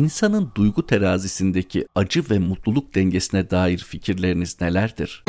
İnsanın duygu terazisindeki acı ve mutluluk dengesine dair fikirleriniz nelerdir?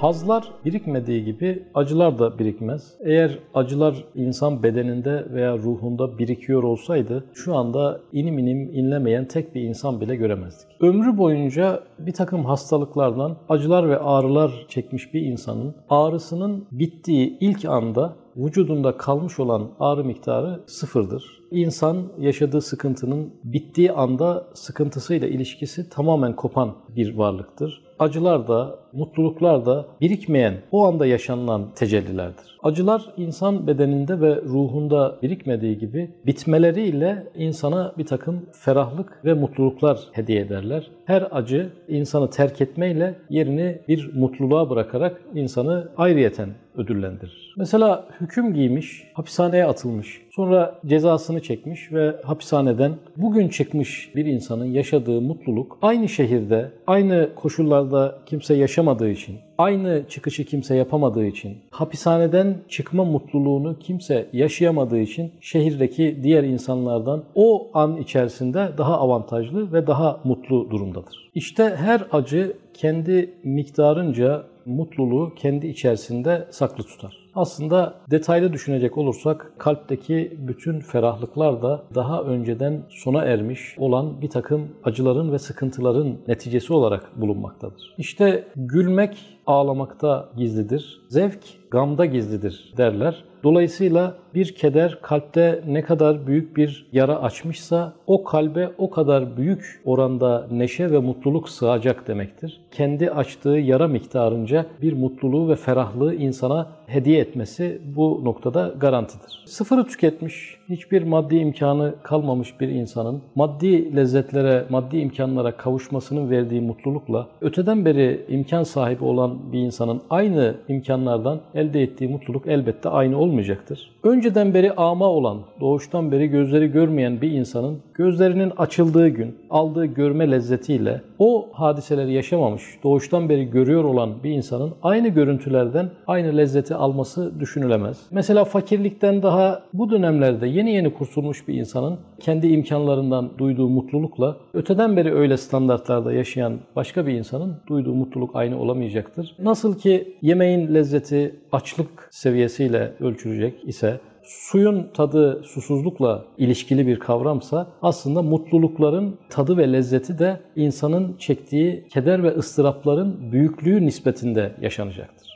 Hazlar birikmediği gibi acılar da birikmez. Eğer acılar insan bedeninde veya ruhunda birikiyor olsaydı şu anda inim inim inlemeyen tek bir insan bile göremezdik. Ömrü boyunca bir takım hastalıklardan acılar ve ağrılar çekmiş bir insanın ağrısının bittiği ilk anda vücudunda kalmış olan ağrı miktarı sıfırdır. İnsan yaşadığı sıkıntının bittiği anda sıkıntısıyla ilişkisi tamamen kopan bir varlıktır. Acılar da, mutluluklar da birikmeyen, o anda yaşanılan tecellilerdir. Acılar insan bedeninde ve ruhunda birikmediği gibi bitmeleriyle insana bir takım ferahlık ve mutluluklar hediye ederler. Her acı insanı terk etmeyle yerini bir mutluluğa bırakarak insanı ayrıyeten ödüllendirir. Mesela hüküm giymiş, hapishaneye atılmış, sonra cezasını çekmiş ve hapishaneden bugün çıkmış bir insanın yaşadığı mutluluk aynı şehirde, aynı koşullarda kimse yaşamadığı için, aynı çıkışı kimse yapamadığı için, hapishaneden çıkma mutluluğunu kimse yaşayamadığı için şehirdeki diğer insanlardan o an içerisinde daha avantajlı ve daha mutlu durumdadır. İşte her acı kendi miktarınca mutluluğu kendi içerisinde saklı tutar. Aslında detaylı düşünecek olursak kalpteki bütün ferahlıklar da daha önceden sona ermiş olan bir takım acıların ve sıkıntıların neticesi olarak bulunmaktadır. İşte gülmek ağlamakta gizlidir, zevk gamda gizlidir derler. Dolayısıyla bir keder kalpte ne kadar büyük bir yara açmışsa o kalbe o kadar büyük oranda neşe ve mutluluk sığacak demektir. Kendi açtığı yara miktarınca bir mutluluğu ve ferahlığı insana hediye etmesi bu noktada garantidir. Sıfırı tüketmiş, hiçbir maddi imkanı kalmamış bir insanın maddi lezzetlere, maddi imkanlara kavuşmasının verdiği mutlulukla öteden beri imkan sahibi olan bir insanın aynı imkanlardan elde ettiği mutluluk elbette aynı olmayacaktır. Önceden beri ama olan, doğuştan beri gözleri görmeyen bir insanın gözlerinin açıldığı gün aldığı görme lezzetiyle o hadiseleri yaşamamış, doğuştan beri görüyor olan bir insanın aynı görüntülerden aynı lezzeti alması düşünülemez. Mesela fakirlikten daha bu dönemlerde yeni yeni kurtulmuş bir insanın kendi imkanlarından duyduğu mutlulukla öteden beri öyle standartlarda yaşayan başka bir insanın duyduğu mutluluk aynı olamayacaktır. Nasıl ki yemeğin lezzeti açlık seviyesiyle ölçülecek ise suyun tadı susuzlukla ilişkili bir kavramsa aslında mutlulukların tadı ve lezzeti de insanın çektiği keder ve ıstırapların büyüklüğü nispetinde yaşanacaktır.